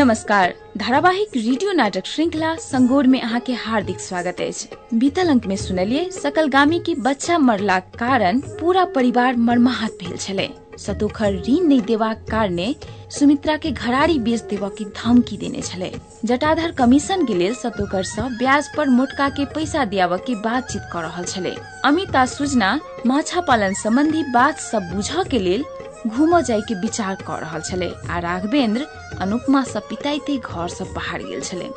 नमस्कार। धारावाहिक रेडियो नाटक श्रृंखला संगोर में अहाँ के हार्दिक स्वागत है बीतल अंक में सुनलिए सकलगामी के बच्चा मरला कारण पूरा परिवार मर्माहत भेल छलै। सतोखर ऋण नहीं देबाक कारणे सुमित्रा के घरारी बेच देबऽ की धमकी देने छलै। जटाधर कमीशन के लिए सतोकर सँ ब्याज पर मोटका के पैसा दियाबऽ के बातचीत कर रहल छलै। अमिता सुजना माछा पालन संबंधी बात सब बुझऽ के लेल घूमऽ जाय के विचार कर रहल छलै आ राघवेंद्र अनुपमा सँ पिताइते घर से बाहर गेल छलै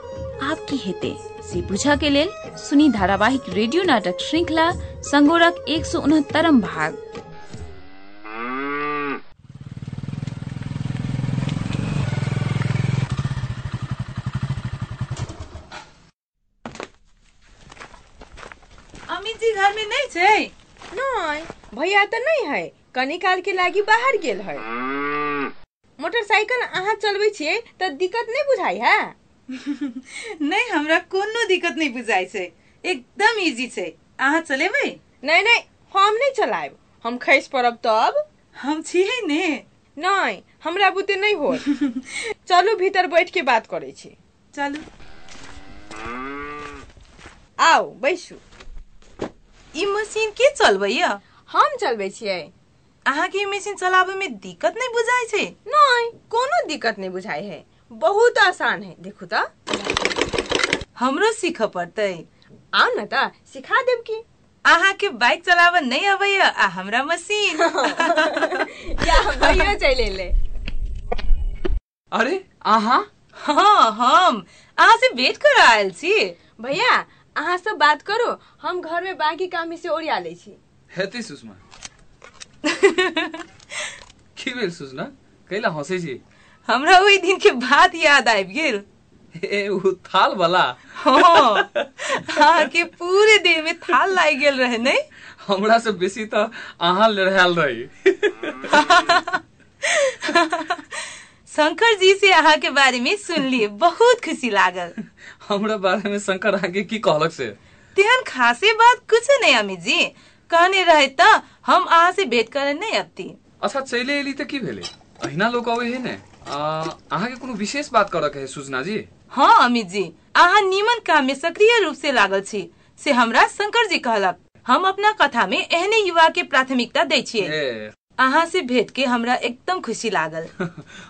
आब की हेतै से बुझऽ के लेल सुनी धारावाहिक रेडियो नाटक श्रृंखला संगोरक एक सौ उनहत्तरम भाग। अमित जी घर में नहीं छै? नहीं। भैया तो नहीं है कनी काल के लागी बाहर गेल है मोटरसाइकिल अहाँ चलबै छियै तऽ दिक्कत नहीं बुझाई है? नहीं हमरा कोनो दिक्कत नहीं बुझाई छै। एकदम इजी छै। अहाँ चलेबै? नहीं नहीं हम नहीं चलाएब हम खैस पड़ब तब। हम छियै ने। नहीं हमरा बुते नहीं हो चलू भीतर बैठ के बात करे छी। चलू। आओ बैसू। ई मशीन के चलबै य हम चलबै छियै। अहाँ के मशीन चलाबै में दिक्कत नहीं बुझाई छै? नहीं कोनो दिक्कत नहीं बुझाई है। बहुत आसान है देखू तो हमरो सीख पड़तै। आओ न त सिखा देब की? अहाँ के बाइक चलाबऽ नहीं अबैय आ हमरा मशीन या भैया चले ले अरे अहाँ? हाँ हम। अहाँ से भेट कर आयल छी। भैया अहाँ सब बात करो हम घर में बाकी काम से ओरिया ले छी। हेतै सुषमा। की भेल सुषमा कैला हंसै छी? हमरा ओहि दिन के बात याद आबि गेल। ए उ थाल वाला हाँ। अहाँ के पूरे देह में थाल लागि गेल रहे नहीं? हमरा से बेसी त अहाँ लड़ायल रही। शंकर जी से अहाँ के बारे में सुनलिए बहुत खुशी लागल। हमरा बारे में शंकर आगे की कहलक से? तेहन खासे बात कुछ नहीं अमित जी कहने रहे त हम अहाँ से भेंट करे नहीं अबती अच्छा चले एली त की भेले? अहिना लोग अबै है ने? आ, अहाँ के कोनो विशेष बात करऽ के है सुजना जी? हाँ अमित जी अहाँ नीमन काम में सक्रिय रूप से लागल छी से हमरा शंकर जी कहलक। हम अपना कथा में एहने युवा के प्राथमिकता दै ए अहाँ से भेंट के हमरा एकदम खुशी लागल।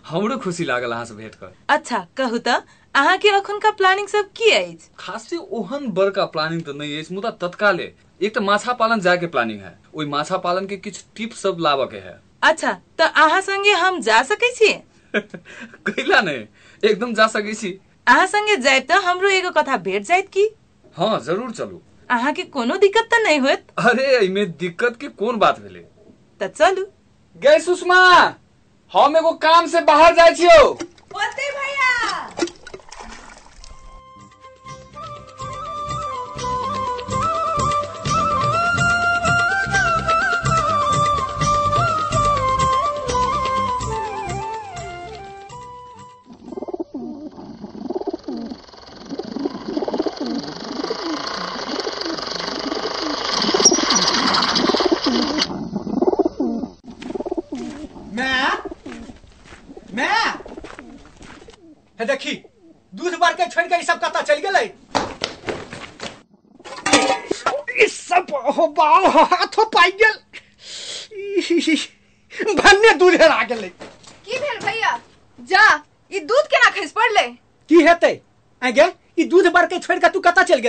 हमरो खुशी लागल अहाँ से भेंट कर अच्छा कहू त अहाँ के अखन का प्लानिंग सब की अछि? खासै ओहन बड़का प्लानिंग त नहीं है मुदा तत्काले एक तो माछा पालन जाए के प्लानिंग है। ओहि माछा पालन के किछु टिप सब लाबऽ के है। अच्छा त अहाँ संगे हम जा सके छी? कैला नहीं एकदम जा सके छी। अहाँ संगे जाए त हमरो एगो कथा भेट जाइत की? हाँ ज़रूर चलू। अहाँ के कोनो दिक्कत त नहीं होत अरे एहिमे दिक्कत के कोन बात भेले? त चलू। गए सुषमा हम एगो काम से बाहर जाइ छियो। ओते भैया!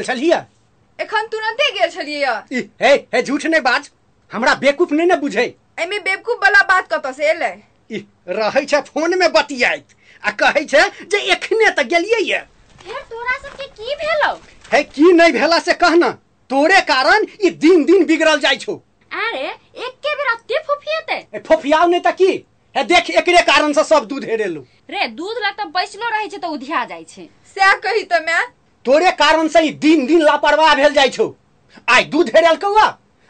गेल छलिया। एखन तुरंते गेल छलियै। हे हे झूठ नहीं बाज। हमरा बेवकूफ़ नहीं ने बुझै। एमे बेवकूफ़ वाला बात कतऽ से एलै रहै छै फ़ोन में बतियाइत आ कहै छै जे एखने तऽ गेलियै ये। फिर तोरा सबके की भेलौ? हे की नहीं भेला से कहना तोरे कारण ई दिन दिन बिगड़ल जाइ छौ। अरे एके बेर अते फुफिएते ए, फोफियाव नहीं तऽ की? हे देख एकरे कारण से सब दूध हेरेलू। रे दूध लग तऽ बैसलो रहै छै तऽ उधिया जाइ छै। सएह कही तऽ मैं तोरे कारण से दिन दिन लापरवाह भेल जाइ छौ। आइ दूध हेरेल कौआ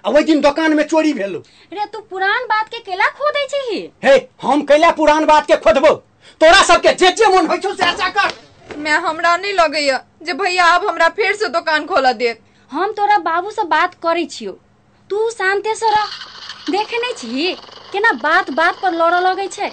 आ ओहि दिन दुकान में चोरी भेलो। रे तू पुरान बात के केला खो दै छी हे हम कैला पुरान बात के खोदबो? तोरा सबके जे जे मन होइ छौ से ऐसा कर। मैं हमरा नहीं लगैया जे भैया आब हमरा फेर से दुकान खोलऽ देत। हम तोरा बाबू से बात करै छियो। तू शांते से रह। देखे नहीं छी केना बात बात पर लड़ऽ लगै छै।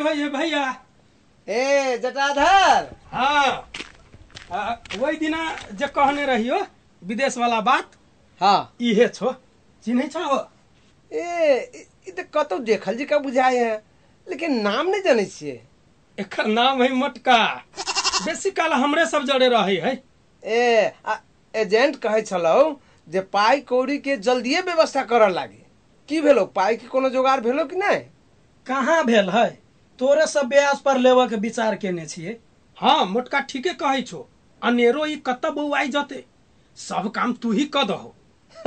हो ये भैया। ए जटाधर। हाँ। वही दिना जे कहने रहियो विदेश वाला बात हाँ। इहे छो। चिन्ह छो ए ई तऽ कतौ देखल जी का बुझाय है लेकिन नाम नहीं जाने छियै। एकर नाम है मोटका। बेसी काल हमरे सब जड़े रहे है। ए आ, एजेंट कहे छलौ जे पाइ कौड़ी के जल्दिए व्यवस्था करऽ लागी। की भेलौ पाइ के कोनो जोगाड़ भेलौ कि नहीं कहाँ भेल है? तोरे सब ब्याज पर लेवे के विचार केने छिए हाँ मोटका ठीके कहै छो। अनेरो ई कतऽ बौआई जते? सब काम तू ही क दहो।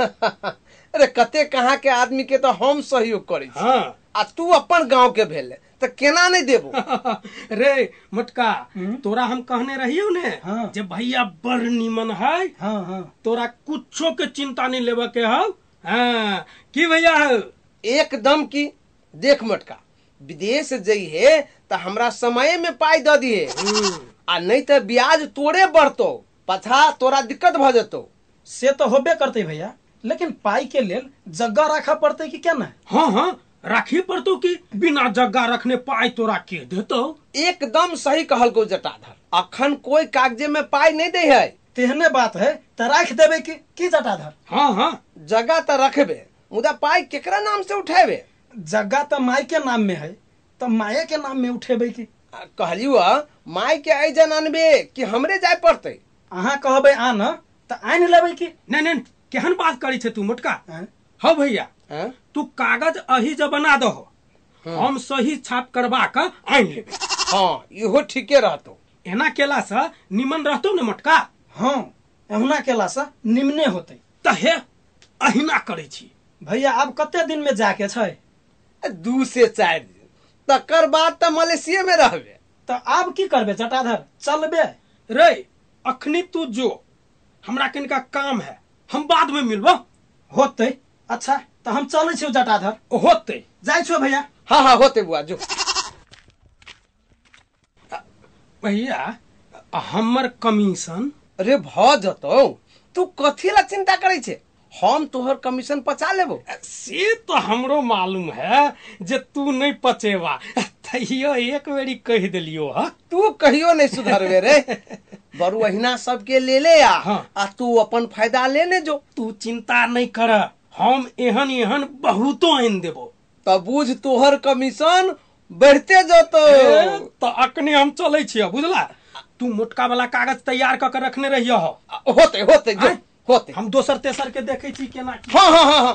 अरे कते कहाँ के आदमी के तो हम सहयोग करै छी? हाँ। आ तू अपन गाँव के भेले तऽ केना नहीं देबो? रे मोटका तोरा हम कहने रहियो ने हाँ। जे भैया बड़ निमन है हाँ हाँ। तोरा कुछो के चिंता नहीं लेवे के हौ। हाँ की भैया हौ? एकदम की? देख मटका विदेश जइहे तो हमरा समय में पाई दऽ दिहे आ नहीं तो ब्याज तोरे बढ़तो पछा तोरा दिक्कत भऽ जेतौ। से तो होबे करते भैया लेकिन पाई के लेल जगह रखा पड़ते कि क्या ना? हाँ हाँ राखी पड़तो कि बिना जगह रखने पाई तोरा के देतो? एकदम सही कहलकौ जटाधर अखन कोई कागजे में पाई नहीं दे है। तेहने बात है तो राख देवे कि की जटाधर? हाँ हाँ। जगह तऽ रखबे मुदा पाई केकरा नाम से उठेबे जगह तो माई के नाम में है तो माया के नाम में उठेबे कि? आ, माय के ऐजन अनबे कि हमरे जाय पड़तै? अहाँ कहबे आन तो आइन लेबे कि? नहीं नहीं केहन बात करी छे तू मोटका? हाँ? हाँ भैया तू कागज़ अही जब बना दहो हम सही छाप करवा के आइन लेबे। हाँ इहो ठीके रहतौ। एना केला से निमन रहतो ने मोटका? हाँ एहुना केला से निमने होते। तऽ हे अहिना करे छी। भैया अब कते दिन में जाके छै? दू से चारि दिन। तकर बाद तऽ मलेशिया में रहबे। तो आब की करबे जटाधर? चलबे। रे अखनी तू जो। हमरा कनिका काम है हम बाद में मिलबो। होते। अच्छा तो हम चले छियो जटाधर। होते। जाय छो भैया। हाँ हाँ होते बुआ जो। भैया हमर कमीशन। अरे भ जतौ। तू कथी ला चिंता करे छे? हम तोहर कमीशन पचा लेबो। से तो हमरो मालूम है जे तू नहीं पचेवा। तैयो एक बेरी कह दिलियो हा? तू कहियो नहीं सुधरबे रे। बरू अहिना सबके ले ले आ हाँ। आ तू अपन फ़ायदा लेने जो। तू चिंता नहीं कर हम एहन एहन बहुतो आइन देबो। तब बुझ तोहर कमीशन बढ़ते जतौ। तो अखनी हम चले छियै बुझला? तू मोटका वाला कागज़ तैयार क के रखने रहियो। हो होते होते? होते। हम दोसर तेसर के देखे छी केना की। हाँ हाँ हाँ हाँ।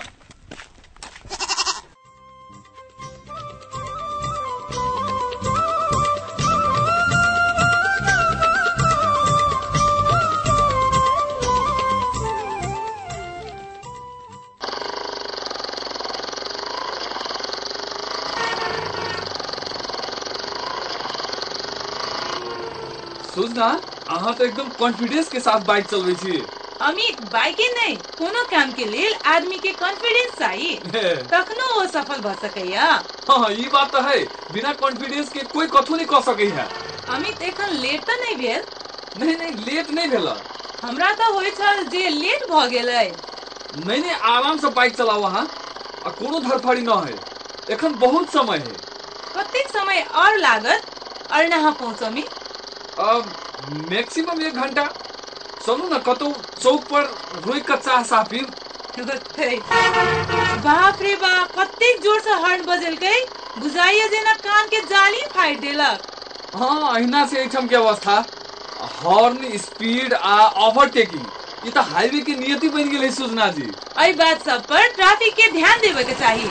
सुजना अहाँ तो एकदम कॉन्फिडेंस के साथ बाइक चलबै छी। अमित बाइके नहीं कोनो काम के लेल आदमी के कॉन्फिडेंस चाहिए। हे। तखनो वो सफल भ सकैया। हाँ ई बात तो है। बिना कॉन्फिडेंस के कोई कथू नहीं कह सकै है अमित एखन लेट तऽ नहीं भेल। नहीं नहीं लेट नहीं भेला हमरा तऽ होइ छल जे लेट भ गेलै। नहीं नहीं आराम से बाइक चलाओ अहाँ आ कोनो धरफड़ी न है एखन बहुत समय है। कतेक समय और लागत? अर्नाहा पहुँचमी अब मैक्सिमम एक घंटा। चलू न कतौ चौक पर रोक के चाह साह बाप रे बाप कतेक ज़ोर से हॉर्न बजेलकै? बुझाइया जेना कान के जाली फाड़ि देलक। हाँ अहिना से एहिठाम के अवस्था। हॉर्न स्पीड आ ओवरटेकिंग ये तो हाईवे के नियति बन है सुजना जी एहि बात सब पर ट्रैफ़िक के ध्यान देवे के चाहिए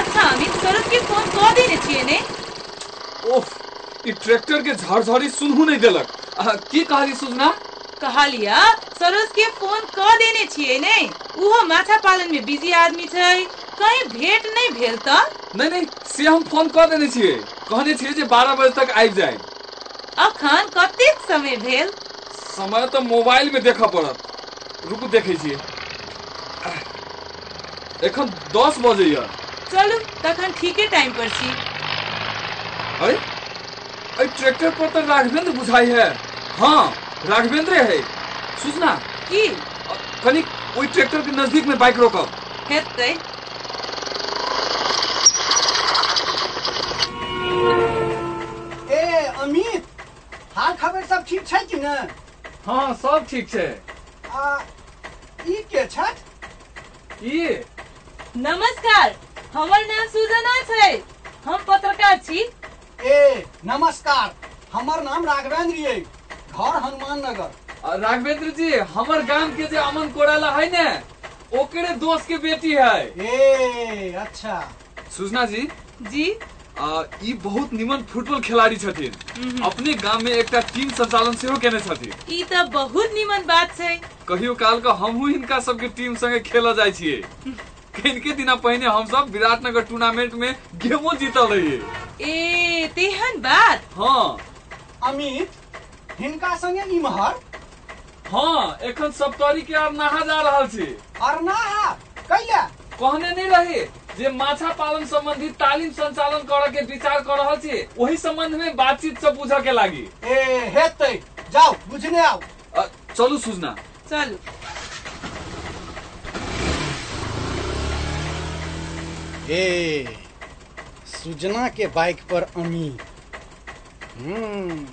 अच्छा अमित सरोज के फ़ोन कह देने छियै ने? ओफ ई ट्रैक्टर के झड़झड़ी सुनहु नहीं देलक। की कहली सुजना? कहलिया सरोज के फ़ोन कह देने छियै ने? उहो माछा पालन में बिज़ी आदमी छै। कहीं भेंट नहीं भेल तऽ नहीं नहीं से हम फ़ोन कर देने छियै कहने छियै जे बारह बजे तक आबि जाए अखन कतेक समय भेल? समय तो मोबाइल में देखा पड़त। रुकू देखे छियै एखन दस बजे यऽ। चलू तखन ठीके टाइम पर छी। अरे अरे ट्रैक्टर पर तो राघवेंद्र बुझाई है। हाँ। राघवेंद्र है। सुजना की? कनिक ओहि ट्रैक्टर के नज़दीक में बाइक रोकब हेतै अमित हाल खबर सब ठीक छै कि ने? हाँ सब ठीक छै। आ ई के छथि? ई? नमस्कार हमर नाम सुजना छै। हम पत्रकार छी। ए नमस्कार हमर नाम राघवेंद्र ये घर हनुमान नगर। राघवेंद्र जी हमर गाँव के जे अमन कोड़ाला है ने ओकरे दोस्त के बेटी है। ए अच्छा। सुजना जी? जी। आ, ई बहुत निमन फुटबॉल खिलाड़ी छथिन। अपने गाँव में एकटा टीम संचालन सेहो केने छथिन। ई तऽ बहुत निमन बात छै। कहियो काल के हमहू हिनका सबके टीम संगे खेल जाइ छियै। कनिके दिना पहिने हमसब विराटनगर टूर्नामेंट में गेमो जीतल रहिए ए तेहन बात। हाँ। अमित हिनका संगे इमहर हाँ एखन सप्तरी के आर नहा जा रहल छी। अरनाहा कैला? कहने नहीं रहे जे माछा पालन संबंधी तालीम संचालन करे के विचार कर रहल छी वही संबंध में बातचीत से पूछे के लागी। ए हेतै। जाओ बुझने आओ चलू सुजना। चलू। ए सुजना के बाइक पर अमी हम्म।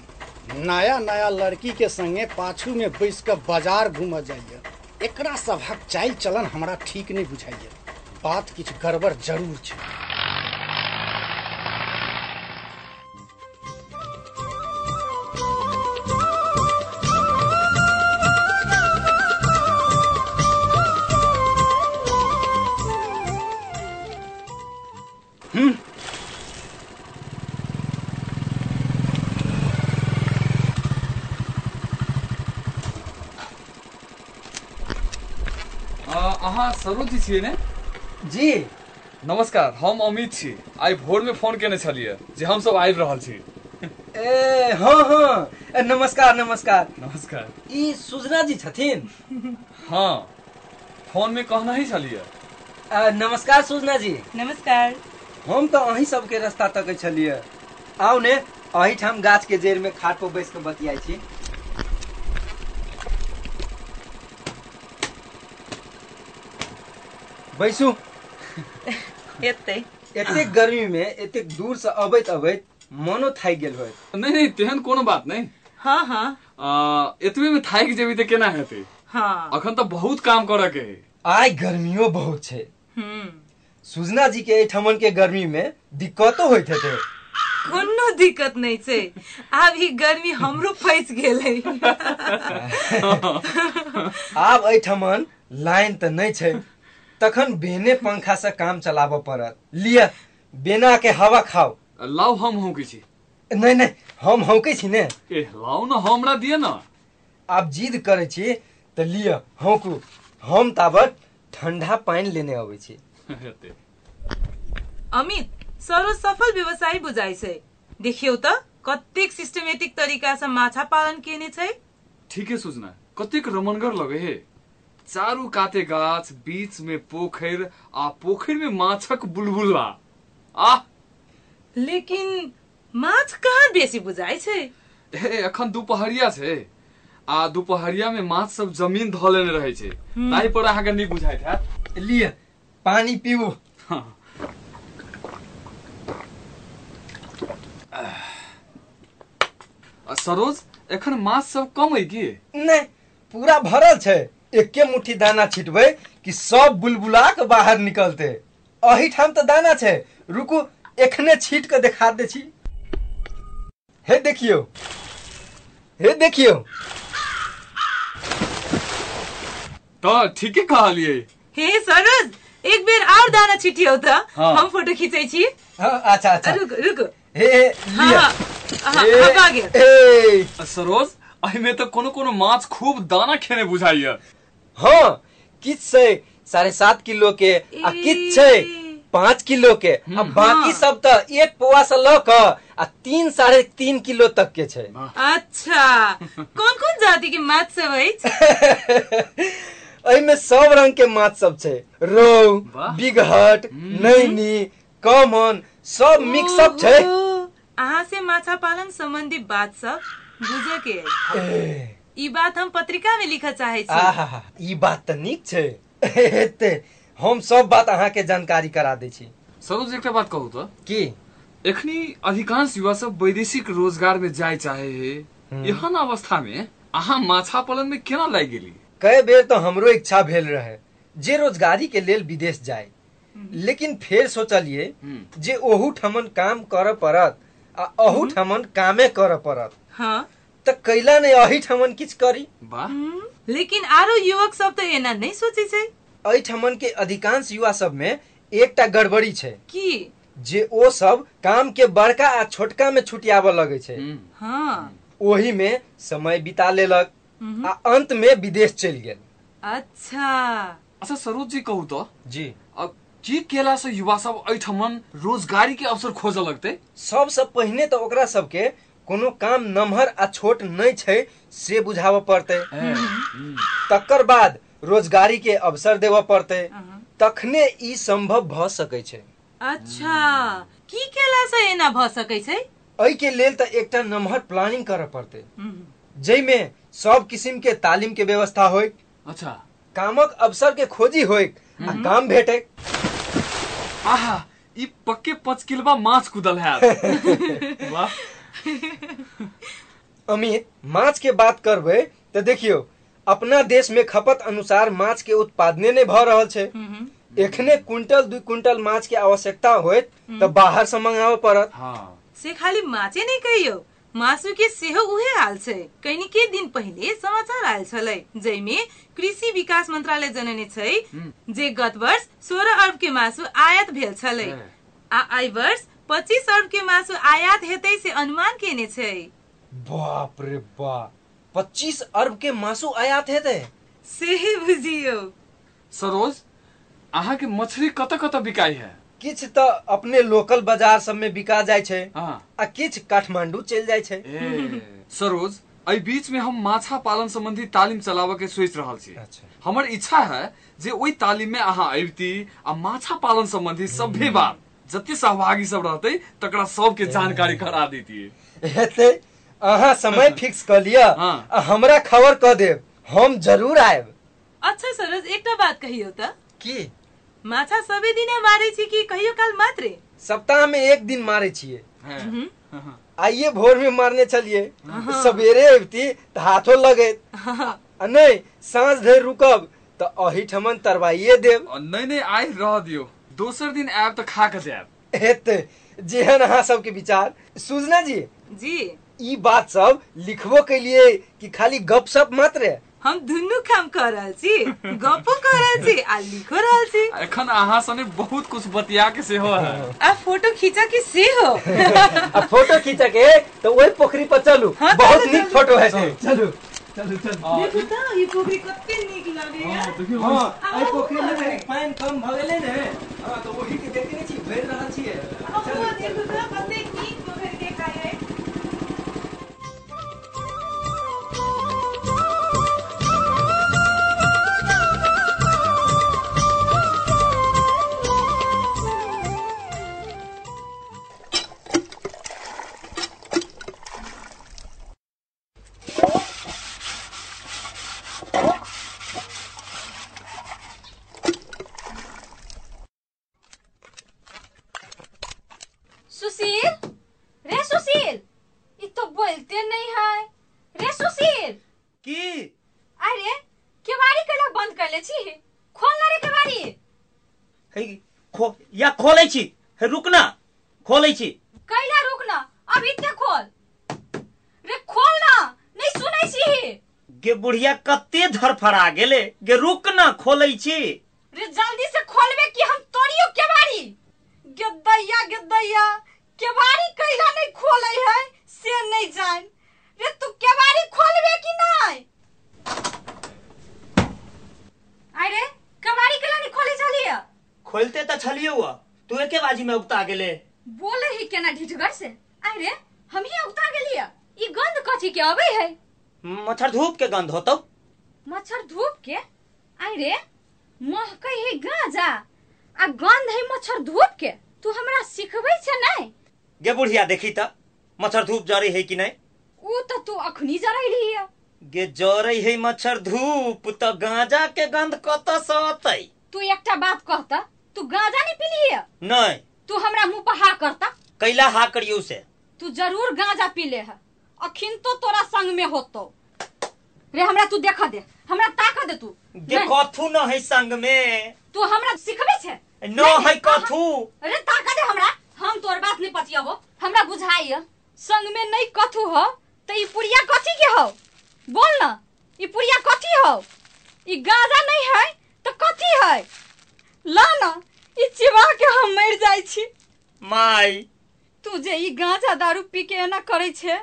नया नया लड़की के संगे पाछू में बैस के बाज़ार घूम जाइए। एक सभक चाल चलन हमरा ठीक नहीं बुझाइए। बात किछु गड़बड़ ज़रूर छै। छियै ने? जी। नमस्कार हम अमित छी। आइ भोर में फ़ोन केने छलियै जे हम सब आबि रहल छी। ए हाँ हाँ। नमस्कार नमस्कार। नमस्कार। ई सुजना जी छथिन? हाँ फ़ोन में कहना ही छलियै नमस्कार सुजना जी। नमस्कार। हम तो अहीं सबके रास्ता तकै छलियै। आउ ने अही ठाम गाछ के जड़ में खाट पर बैस के बतियाई छी। बैसू। एतै। गर्मी में एतेक दूर से अबैत अबैत मनो थाकि गेल होइत नहीं नहीं तेहन कोनो बात नहीं। हाँ हाँ। अ, एतबे में थाकि जेबी तऽ केना हेतै? हाँ। अखन तऽ बहुत काम करऽ के है आइ गर्मियो बहुत छै। हम्म। सुजना जी के एहिठमन के गर्मी में दिक्कतो होइत हेतै। कोनो दिक्कत नहीं छै। आब ई गर्मी हमरो फंस गेलै। आब एहिठमन लाइन तऽ नहीं छै। तखन बेने पंखा से काम चलाबऽ पड़त। लिअ बेना के हवा खाओ। लाउ हम हौकै छी। नहि नहि हम हौकै छी ने। ए लाउ न हमरा दिअ न। आब जिद करै छी तऽ लिअ हौकू। हम ताबत ठंडा पानि लेने अबै छी। अमित सरो सफल व्यवसायी बुझाइ छै। देखियौ तऽ कतेक सिस्टमेटिक तरीका से माछा पालन केने छै। ठीके सूचना कतेक रमनगर लगे हे। चारू काते गाछ बीच में पोखर आ पोखर में माछक बुलबुला। आह! लेकिन माछ कहाँ बेसी बुझाइ छै? हे एखन दुपहरिया छै। आ दुपहरिया में माछ सब ज़मीन धऽ लेने रहै छै। ताहि पर अहाँके नहि बुझाइत हैत? लिअ पानी पीबू। हाँ। आ, सरोज एखन माछ सब कम है की? नहि पूरा भरल छै। एके मुट्ठी दाना छिटबै कि सब बुलबुला के बाहर निकलते। अही ठाम तऽ दाना छै। रुकू एखने छीट के देखा दै छी। हे देखियो। हे देखियौ। तऽ ठीके कहलियै। हे सरोज एक बेर और दाना छिटियौ तऽ हाँ। हम फ़ोटो खींचै छी। हाँ, अच्छा अच्छा। रुक रुक। हे हे, हाँ हाँ हे, ए, आ, सरोज एहिमे तऽ कोनो कोनो माछ खूब दाना खेने बुझाइया हाँ किछु छै साढ़े सात किलो के आ किछु छै पाँच किलो के। आ बाकी सब तऽ एक पौआ से लऽ कऽ आ तीन साढ़े तीन किलो तक के छै। अच्छा। कोन कोन जाति के माछ सब अछि? एहिमे सब रंग के माछ सब छै। रोहु। बिगहट नैनी कॉमन सब मिक्स अप छै। अहाँ से माछा पालन संबंधी बात सब बुझे के ई बात हम पत्रिका में लिखऽ चाहे छी। ई बात तऽ नीक छै। हम सब बात अहाँके जानकारी करा दै छी। सरोज एकटा बात कहू तो की? एखनी अधिकांश युवा सब वैदेशिक रोज़गार में जाय चाहे है। एहन अवस्था में अहाँ माछा पालन में केना लागि गेली? कई बेर तो हमरो इच्छा भेल रहे जे रोजगारी के लेल विदेश जाए लेकिन फिर सोचलिए जे ओहू ठमन काम कर पड़त आ अहू ठमन कामे कर पड़त। हाँ। त कैला ने अही ठमन किछ करी। वाह लेकिन आरो युवक सब तो एना नहीं सोचे छै। एहि ठमन के अधिकांश युवा सब में एकटा गड़बड़ी छै। की? जे ओ सब काम के बड़का आ छोटका में छुटियाबऽ लगे छै। हाँ। ओही में समय बिता लेलक आ अंत में विदेश चल गेल। अच्छा। अच्छा सरोज जी कहू तो। जी। अब की केला से युवा सब एठमन रोजगारी के अवसर खोज लगते? सबसँ पहिने तऽ ओकरा सबके कोनो काम नमहर आ छोट नहि छै से बुझाबऽ पड़तै। तकर बाद रोजगारी के अवसर देव पड़ते। तखने ई संभव भऽ सकै छै। अच्छा की केला से एना भ सकै छै? एहि के लेल तऽ एकटा नमहर प्लानिंग करऽ पड़तै। जाहिमे सब किसिम के तालीम के व्यवस्था होय अच्छा। कामक अवसर के खोजी होय आ काम भेटै आहा ई पक्के पाँच किलबा माछ कुदल है वाह। अमित माछ के बात करबै तऽ देखियौ अपना देश में खपत अनुसार माछ के उत्पादने नहि भऽ रहल छै। एखने क्विंटल दू क्विंटल माछ के आवश्यकता होयत तऽ बाहर से मंगाबऽ पड़त। हाँ। से खाली माछे नहीं कहियो मासु के सेहो उहे हाल छै। कनी के दिन पहिले समाचार आयल छलै जैमे कृषि विकास मंत्रालय जनने छै जे गत वर्ष सोलह अरब के मासु आयात भेल छलै आ एहि वर्ष पच्चीस अरब के मासु आयात हेतै से अनुमान केने छै। बाप रे बाप पच्चीस अरब के मासु आयात हेतै? सेहे बुझियो। सरोज अहाँ के मछली कतऽ कतऽ बिकाई है? किछ तऽ अपने लोकल बाज़ार सब में बिका जाइ छै हाँ। आ किछ काठमांडू चलि जाइ छै। सरोज एहि बीच में हम माछा पालन संबंधी तालीम चलाबऽ के सोच रहल छी। अच्छा। हमर इच्छा है जे ओहि तालीम में अहाँ अबिती आ माछा पालन संबंधी सभे बात। जते सहभागी सब रहते तकरा सबके जानकारी करा देतियै। हेतै अहाँ समय फिक्स कऽ लिअ हाँ। आ हमरा खबर कऽ देब हम ज़रूर आयब। अच्छा सरोज एकटा बात कहियो त की? माछा सबे दिने मारै छी कि कहियो काल मात्रे? सप्ताह में एक दिन मारे छियै। हैं? हाँ। आइए भोर में मारने चलिए सवेरे अबती तऽ हाथो लगैत। आ नहि साँझ धरि रुकब तऽ अही ठमन तरवाइए देब नहि नहि आइ रह दियौ। दोसर दिन आयब तऽ खा कऽ जायब हेतै जेहन अहाँ सबके विचार। सुजना जी जी। ई बात सब लिखबो केलिए कि खाली गपशप मात्र है हम दुनू काम कर रहल छी गपो कर रहल छी आ लिखो रहल छी। एखन अहाँ सने बहुत कुछ बतिया के सेहो है। आ फ़ोटो खींचा के से हो आ फ़ोटो खींच के तो वही पोखरी पर चलू। हाँ, बहुत नीक फ़ोटो है से। चलू। चलू चल। आ, देखो त ई पोखरी कते नीक लागे देखियौ, हाँ आई पोखरी में पानी कम भगले ने। हाँ तो वही के देखने छी भर रहल छी चल। देखो त कते नीक धरफड़ा गेले गे रुक ना खोलै छी। रे जल्दी से खोलबे कि हम तोड़ियो केवाड़ी गेदैया गेदैया केवाड़ी कैला नहीं खोलै है से नहीं जान। रे तू केवाड़ी खोलबे कि नहीं अरे केवाड़ी कैला नहीं खोले चलिए खोलते तो छलियो हुआ तू एके बाजी में उगता गेले। बोले ही केना ढिठगर से। अरे हम ही उगता गेलिए ई गंध कथी के अबे है? मच्छर धूप के गंध होतौ। मच्छर धूप के? अरे महकै है गांजा। आ गंध है मच्छर धूप के? तू हमरा सिखबै छै नहीं गे बुढ़िया देखी त। मच्छर धूप जरे है कि नहीं ऊ तो तू अखनी जरैली है। गे जरे है मच्छर धूप त गांजा के गंध कत से अतै? तू एकटा बात कहता तू गांजा नहीं पीली है? नहीं तू हमरा मुँह पर हा करता। कैला हा करियो से? तू ज़रूर गांजा पी ले है। अखिन तो तोरा संग में होतो। रे हमरा तू देखा दे हमरा ताका दे तू। देखो थू न है संग में तू हमरा सिखबे छे? न है कथू। अरे ताका दे हमरा। हम तोर बात नहीं पतियाबो। हमरा बुझाई संग में नहीं कथू हो तो ई पुड़िया कथी के हो? बोल ना ई पुड़िया कथी हो? ई गांजा नहीं है तो कथी है? ला ना ई चिबा के हम मर जाई छी। माई तू जे ई गांजा दारू पी के एना करे छे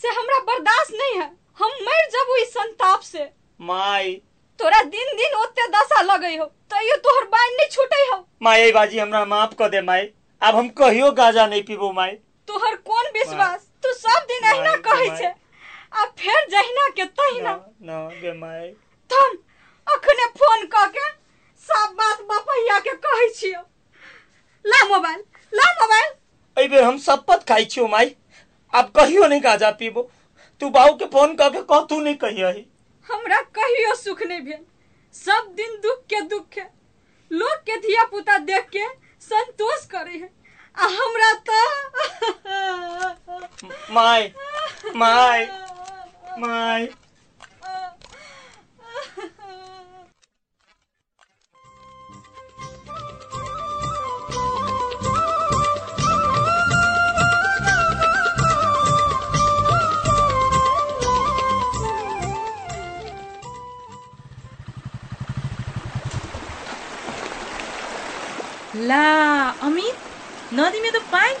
से हमरा बर्दाश्त नहीं है। हम मर जबू इस संताप से। माई। तोरा दिन दिन ओते दशा लगे हो तैयो तोहर बाइन नहीं छूटे हो। माई बाजी हमरा माफ़ कर दे माई। अब हम कहियो गाजा नहीं पीबो माई। तोहर कौन विश्वास? तू सब दिन अहिना माय, कहे छे आ फिर जहिना के तहिना। न गे माई। थम अखने फ़ोन क के सब बात बपैया के कहै छियो। ला मोबाइल ला मोबाइल। एहि बेर हम शपथ खाई छियो माई। अब कहियो नहीं गाजा पीबो। तू बाबू के फ़ोन करके कह तू नहीं कही आई हमरा कहियो सुख नहीं भेल। सब दिन दुख के दुख है लोग के धिया पुता देख के संतोष करे है आ हमरा तो माय माय माई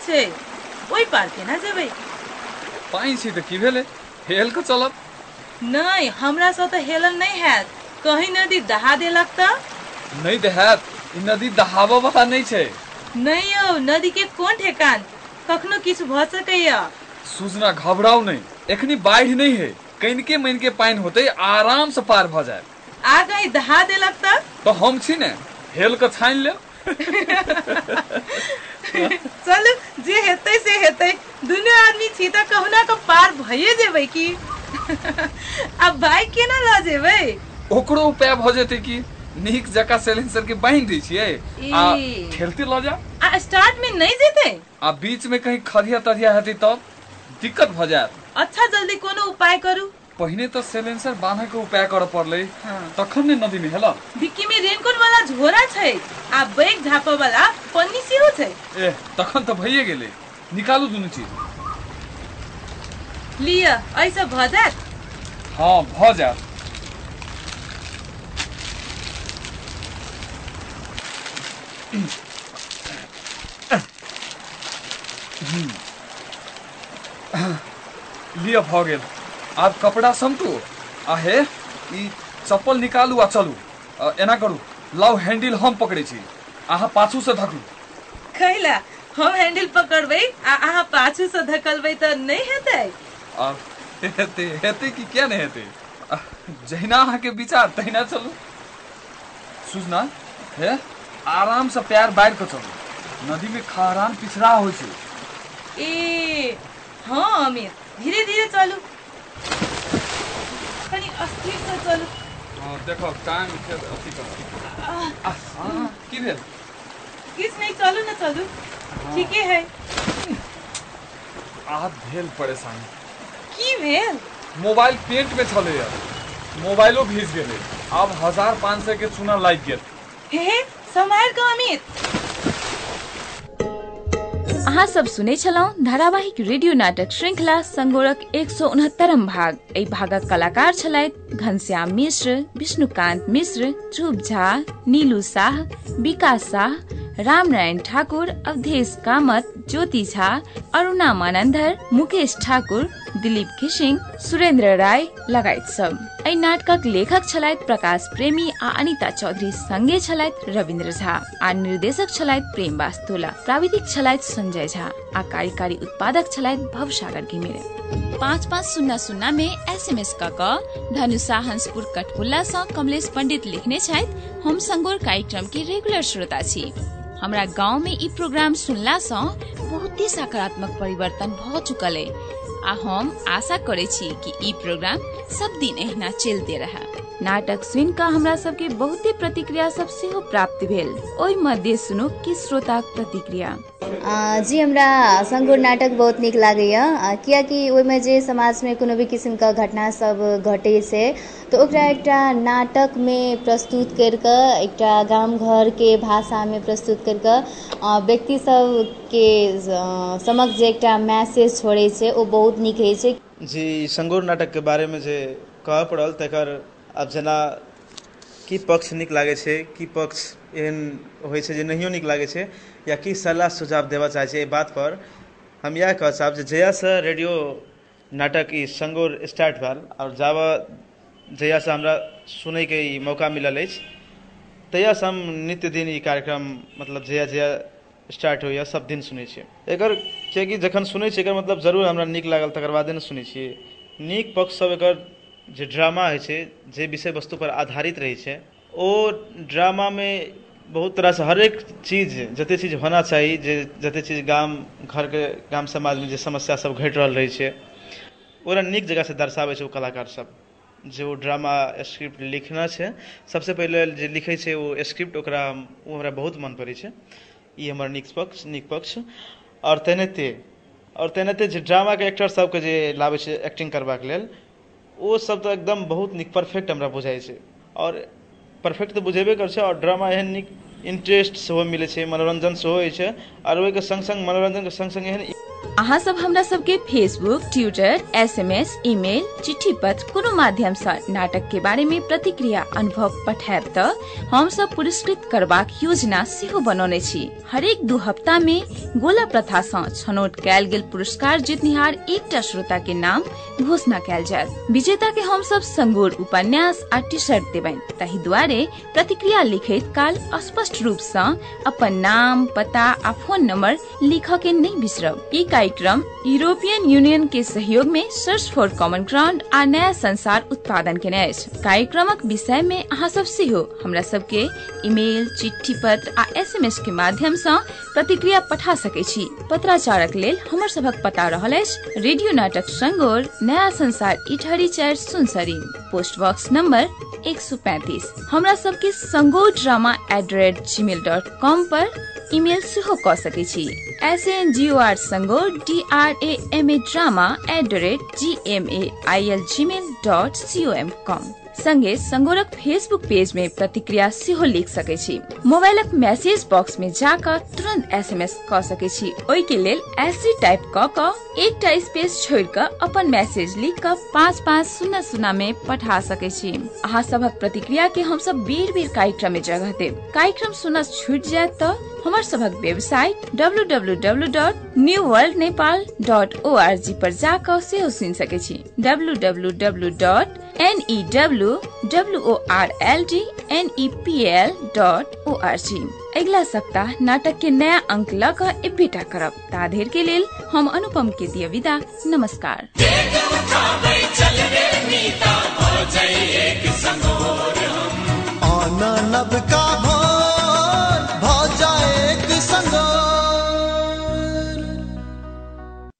तो पानी छै ओहि पार केना जेबै पाइन छै तऽ की भेलै? हेल कऽ चलब। नहि हमरा सँ तऽ हेलल नहि हैत। कहीं नदी दहा देलक तऽ नहि दहात। ई नदी दहाबऽ वाला नहि छै। नहि यौ नदी के कोन ठेकान? कखनो किछु भऽ सकैया? सूचना घबराउ नहि। एखनी बाढ़ि नहि है। कनिके मनिके पानि होतै आराम से पार जायत आ कहीं दहा देलक तऽ तऽ हम छी ने। हेल कऽ छानि लेब चलू जे हेतै से हेतै। दुनू आदमी छी तऽ कहुना कऽ पार भइए जेबै की? अब बाइक केना लऽ जेबै? ओकरो उपाय भऽ जेतै कि नीक जकाँ सिलेंसर के बान्हि दै छियै? आ ई। ठेलते लऽ जा। आ स्टार्ट में नहीं जेतै? आ बीच में कहीं खरिया तरिया हेतै तब दिक्कत भऽ जायत। अच्छा जल्दी कोनो उपाय करू। पहिने तऽ सिलेंसर बान्है के उपाय करऽ पड़लै हाँ। तखन ने नदी में हेला। डिक्की में रेनकोट वाला झोरा छै आ बैग झापऽ वाला पन्नी सेहो छै। ए तखन तऽ भइए गेलै। निकालू दुनू चीज़। लिअ ऐसा भऽ जायत हाँ भऽ जायत लिअ भऽ गेल। आब कपड़ा समटू आ हे ई चप्पल निकालू आ चलू। एना करू। लाउ हैंडल हम पकड़ै छी। अहाँ पाछू से धकू कैला हम हैंडल पकड़बै आ अहाँ पाछू से धकलबै तऽ नहि हेतै? आ हेतै हेतै कि किया नहि हेतै? जहिना अहाँके विचार तहिना चलू। सुजना हे आराम से पैर बाढ़ि कऽ चलू। नदी में खहरान पिछड़ा होइ छै। ए हाँ अमित धीरे धीरे चलू। कनी अस्थिर से चलू। हाँ देखो टाइम फेर अथी कर आ, आ, की भेल किछु नहीं चलू ना चलू। ठीके है। आब भेल परेशानी। की भेल? मोबाइल पेंट में छलैया मोबाइलो भीज गेलै। आब हज़ार पाँच सौ के चूना लागि गेल। हे सम्हार कऽ अमित अहाँ सब सुनै छलहुँ धारावाहिक रेडियो नाटक श्रृंखला संगोरक एक सौ भाग। एहि भागक कलाकार छलथि घनश्याम मिश्र विष्णुकांत मिश्र ध्रुव झा नीलू शाह विकास शाह रामनारायण ठाकुर अवधेश कामत ज्योति झा अरुणा मानंदर मुकेश ठाकुर दिलीप खिसिङ सुरेन्द्र राय लगायत सब एहि नाटकक लेखक छलथि प्रकाश प्रेमी आ अनिता चौधरी संगे छलथि रविन्द्र झा आ निर्देशक छलथि प्रेम वास्तुला प्राविधिक छलथि संजय झा आ कार्यकारी उत्पादक छलथि भवसागर घिमिरे। पाँच पाँच शून्य शून्य में एसएमएस क धनुषा हंसपुर कटकुल्ला सँ कमलेश पंडित लिखने छथि। हम संगोर कार्यक्रम के रेगुलर श्रोता छी। हमरा गाँव में ई प्रोग्राम सुनला सँ बहुते सकारात्मक परिवर्तन भ चुकल है आ हम आशा करे छी कि ई प्रोग्राम सब दिन एहिना चलते रहे। नाटक सुन कऽ हमरा सबके बहुते प्रतिक्रिया सब सेहो प्राप्त भेल। ओहि मध्य सुनो कि श्रोताक प्रतिक्रिया। आ, जी हमरा संगुर नाटक बहुत नीक लागैए आ, कियाकि ओहिमे जे समाजमे कोनो भी किसिमके घटना सब घटे छै तऽ ओकरा एकटा नाटकमे प्रस्तुत करि कऽ एकटा गाम घरके भाषामे प्रस्तुत करि कऽ आ, व्यक्ति सबके समक्ष जे एकटा मैसेज छोड़ै छै बहुत नीक होइ छै। जी संगोर नाटकके बारेमे जे कहऽ पड़ल तकर आब जेना की पक्ष नीक लागै छै की पक्ष एहन होइ छै जे नहियो नीक लागै छै या की सलाह सुझाव देबऽ चाहै बात पर हम इएह कहऽ चाहब जे जहियासँ रेडियो नाटक ई संगोर स्टार्ट भेल आओर जाबऽ जहियासँ हमरा सुनैके ई मौका मिलल अछि तहियासँ हम नित्य दिन कार्यक्रम मतलब जहिया जहिया स्टार्ट होइए सब दिन सुनै एकर जखन सुनै एकर मतलब ज़रूर हमरा नीक लागल, तकर बादे ने सुनै नीक पक्ष सब एकर जे ड्रामा होइ छै, जे विषय वस्तु पर आधारित रहै छै, ओ ड्रामामे बहुत तरहसँ हरेक चीज़, जते चीज़ होना चाही, जे जते चीज़ गाम, घरके, गाम समाजमे जे समस्या सब घटि रहल रहै छै नीक जगहसँ दर्शाबै छै ओ जे ड्रामा स्क्रिप्ट लिखना छै, सबसँ पहिले जे लिखै छै ओ स्क्रिप्ट, ओकरा हमरा बहुत मन पड़ै छै। ई हमर नीक पक्ष नीक पक्ष। आओर तेनाहिते आओर तेनाहिते जे एक्टर सबके जे लाबै एक्टिंग करबाक लेल, ओ सब तऽ एकदम बहुत नीक परफेक्ट हमरा बुझाइ छै। आओर परफेक्ट तऽ बुझेबे करै छै आओर ड्रामा एहन नीक इंटरेस्ट सेहो मिलै छै, मनोरंजन सेहो होइ छै संग संग मनोरंजनके संग संग एहन अहाँ सब हमरा सबके फेसबुक ट्विटर एसएमएस ईमेल चिट्ठी पत्र कोनो माध्यम सँ नाटक के बारे में प्रतिक्रिया अनुभव पठायब तऽ हम सब पुरस्कृत करबाक योजना सेहो बनौने छी। हरेक दू हफ़्ता में गोला प्रथा सँ छनौट कयल गेल पुरस्कार जीतनिहार एकटा श्रोता के नाम घोषणा कयल जायत। विजेता के हम सब संगोर उपन्यास आ टी शर्ट देबनि। ताहि दुआरे प्रतिक्रिया लिखित काल स्पष्ट रूप सँ अपन नाम, पता आ फ़ोन नंबर लिख के नहीं बिसरब। कार्यक्रम यूरोपियन यूनियन के सहयोग में सर्च फॉर कॉमन ग्राउंड आ नया संसार उत्पादन केने अछि। कार्यक्रमक विषय में अहाँ सब सेहो। हमरा सबके ईमेल, चिट्ठी पत्र आ एसएमएस के माध्यम सँ प्रतिक्रिया पठा सकै छी। पत्राचारक लेल हमर सभक पता रहल रेडियो नाटक संगोर, नया संसार इटहरी चारि सुनसरी। पोस्ट बॉक्स नंबर एक सौ पैंतीस। हमरा सबके संगो drama at the rate gmail dot com पर ईमेल सेहो कऽ सकै छी। S N G O are संगो D R A M A drama at the rate G M A I L gmail dot C O M com संगे संगोरक Facebook page में प्रतिक्रिया सेहो लिख सकै छी। मोबाइलक मैसेज बॉक्स में जाकर तुरंत एसएमएस क सकै छी। ओहि के लेल टाइप क क एकटा स्पेस छोड़ क अपन मैसेज लिख क पाँच पाँच शून्य शून्य में पठा सकै छी। अहाँ सभक प्रतिक्रिया के हम सब बेर बेर कार्यक्रम में जगह देब। कार्यक्रम सुनऽ छूट जाए त हमर सभक वेबसाइट www.newworldnepal.org पर जाकर सेहो सुनि सकै छी। www.newworldnepal.org अगला सप्ताह नाटक के नया अंक लिटा करब। ताधेर के लिए हम अनुपम के दिए विदा। नमस्कार। आना नब का